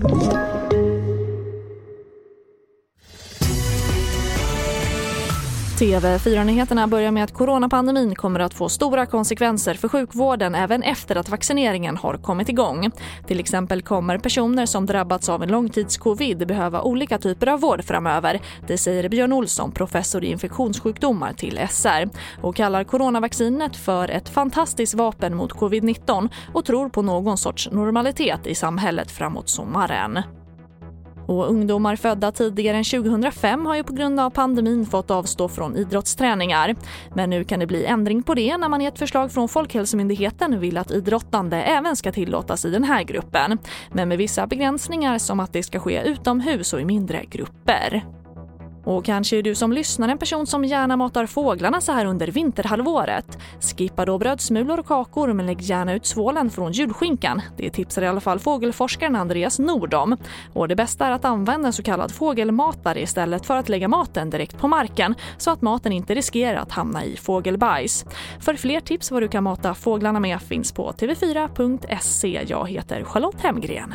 Thank you. TV4-nyheterna börjar med att coronapandemin kommer att få stora konsekvenser för sjukvården även efter att vaccineringen har kommit igång. Till exempel kommer personer som drabbats av en långtidscovid behöva olika typer av vård framöver. Det säger Björn Olsson, professor i infektionssjukdomar till SR och kallar coronavaccinet för ett fantastiskt vapen mot covid-19 och tror på någon sorts normalitet i samhället framåt sommaren. Och ungdomar födda tidigare än 2005 har ju på grund av pandemin fått avstå från idrottsträningar. Men nu kan det bli ändring på det när man i ett förslag från Folkhälsomyndigheten vill att idrottande även ska tillåtas i den här gruppen. Men med vissa begränsningar som att det ska ske utomhus och i mindre grupper. Och kanske är du som lyssnar en person som gärna matar fåglarna så här under vinterhalvåret. Skippa då brödsmulor och kakor men lägg gärna ut svålen från julskinkan. Det tipsar i alla fall fågelforskaren Andreas Nord om. Och det bästa är att använda en så kallad fågelmatare istället för att lägga maten direkt på marken så att maten inte riskerar att hamna i fågelbajs. För fler tips vad du kan mata fåglarna med finns på tv4.se. Jag heter Charlotte Hemgren.